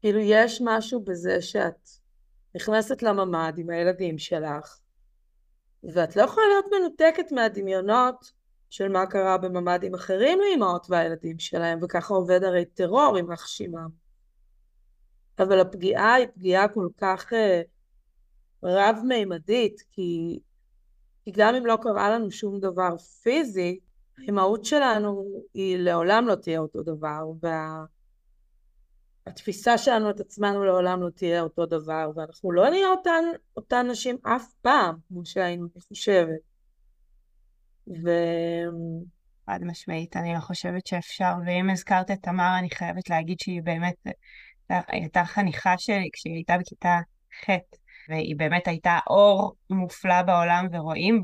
כאילו יש משהו בזה שאת נכנסת לממ"ד עם הילדים שלך, ואת לא יכולה להיות מנותקת מהדמיונות של מה קרה בממ"דים אחרים לאמהות והילדים שלהם, וככה עובד הרי טרור, עם שמם. אבל הפגיעה היא פגיעה כל כך uh, רב-מימדית, כי, כי גם אם לא קרה לנו שום דבר פיזי, האימהות שלנו היא לעולם לא תהיה אותו דבר, והתפיסה שלנו את עצמנו לעולם לא תהיה אותו דבר, ואנחנו לא נהיה אותן, אותן נשים אף פעם, כמו שהיינו, אני חושבת. ו... חד משמעית, אני לא חושבת שאפשר, ואם הזכרת את תמר, אני חייבת להגיד שהיא באמת, הייתה חניכה שלי כשהיא הייתה בכיתה ח', והיא באמת הייתה אור מופלא בעולם, ורואים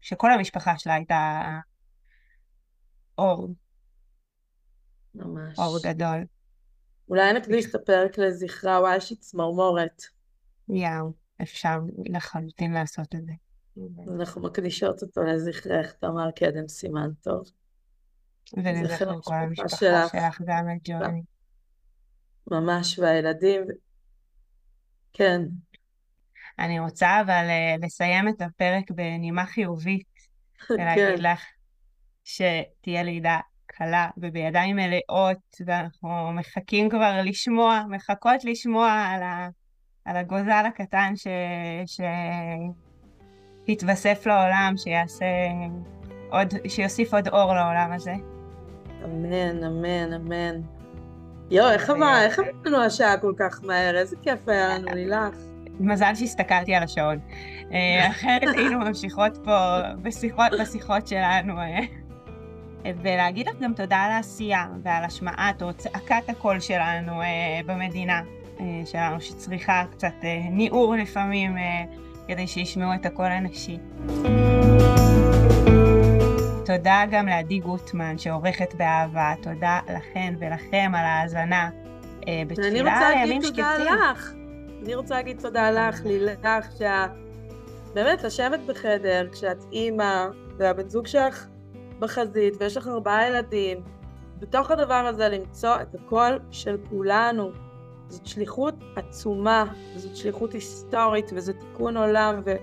שכל המשפחה שלה הייתה אור. ממש. אור גדול. אולי נקדיש את הפרק לזכרה, וואי, יש לי צמרמורת. יאו, אפשר לחלוטין לעשות את זה. אנחנו מקדישות אותו לזכרך, תמר קדם סימן טוב. ולזכר כל המשפחה שלך, שלך גם את ג'וני. ממש, והילדים, כן. אני רוצה אבל אה, לסיים את הפרק בנימה חיובית, ולהגיד כן. לך שתהיה לידה קלה ובידיים מלאות, ואנחנו מחכים כבר לשמוע, מחכות לשמוע על, ה, על הגוזל הקטן ש, שיתווסף לעולם, שיעשה עוד, שיוסיף עוד אור לעולם הזה. אמן, אמן, אמן. יואו, איך אמרה, איך אמרנו השעה כל כך מהר? איזה כיף היה לנו, לילך. מזל שהסתכלתי על השעון. אה, אחרת היינו ממשיכות פה בשיחות, בשיחות שלנו. אה. ולהגיד לך גם תודה על העשייה ועל השמעת או צעקת הקול שלנו אה, במדינה שלנו, שצריכה קצת ניעור לפעמים כדי שישמעו את הקול הנשי. תודה גם לעדי גוטמן שעורכת באהבה, תודה לכן ולכם על ההאזנה. בתפילה לימים שקטים. אני רוצה להגיד תודה לך. אני רוצה להגיד תודה לך, לילך, שה... באמת, לשבת בחדר כשאת אימא והבן זוג שלך בחזית ויש לך ארבעה ילדים, בתוך הדבר הזה למצוא את הקול של כולנו. זאת שליחות עצומה, זאת שליחות היסטורית וזה תיקון עולם ו...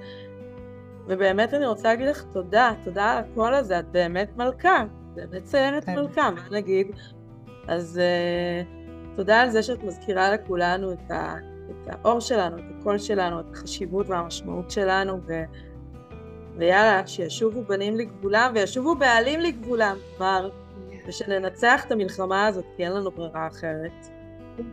ובאמת אני רוצה להגיד לך תודה, תודה על הקול הזה, את באמת מלכה, באמת סיירת. מלכה, מה נגיד? אז uh, תודה על זה שאת מזכירה לכולנו את, ה... את האור שלנו, את הקול שלנו, את החשיבות והמשמעות שלנו, ו... ויאללה, שישובו בנים לגבולם וישובו בעלים לגבולם כבר, ושננצח את המלחמה הזאת, כי אין לנו ברירה אחרת.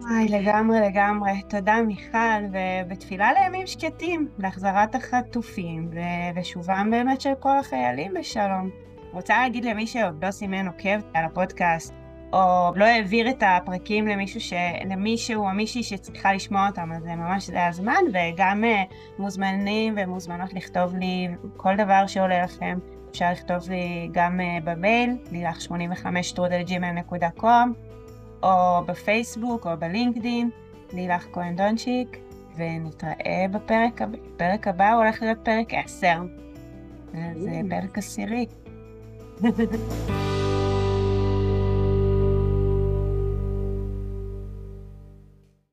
וואי, לגמרי, לגמרי. תודה, מיכל, ובתפילה לימים שקטים, להחזרת החטופים, ושובם באמת של כל החיילים בשלום. רוצה להגיד למי שעוד לא סימן עוקב על הפודקאסט, או לא העביר את הפרקים למישהו, ש... למישהו או מישהי שצריכה לשמוע אותם, אז זה ממש זה הזמן, וגם uh, מוזמנים ומוזמנות לכתוב לי כל דבר שעולה לכם. אפשר לכתוב לי גם uh, במייל, לילך 85 trudelgmail.com, או בפייסבוק או בלינקדין, לילך כהן דונצ'יק, ונתראה בפרק הבא. הפרק הבא הולך להיות פרק 10. זה פרק עשירי.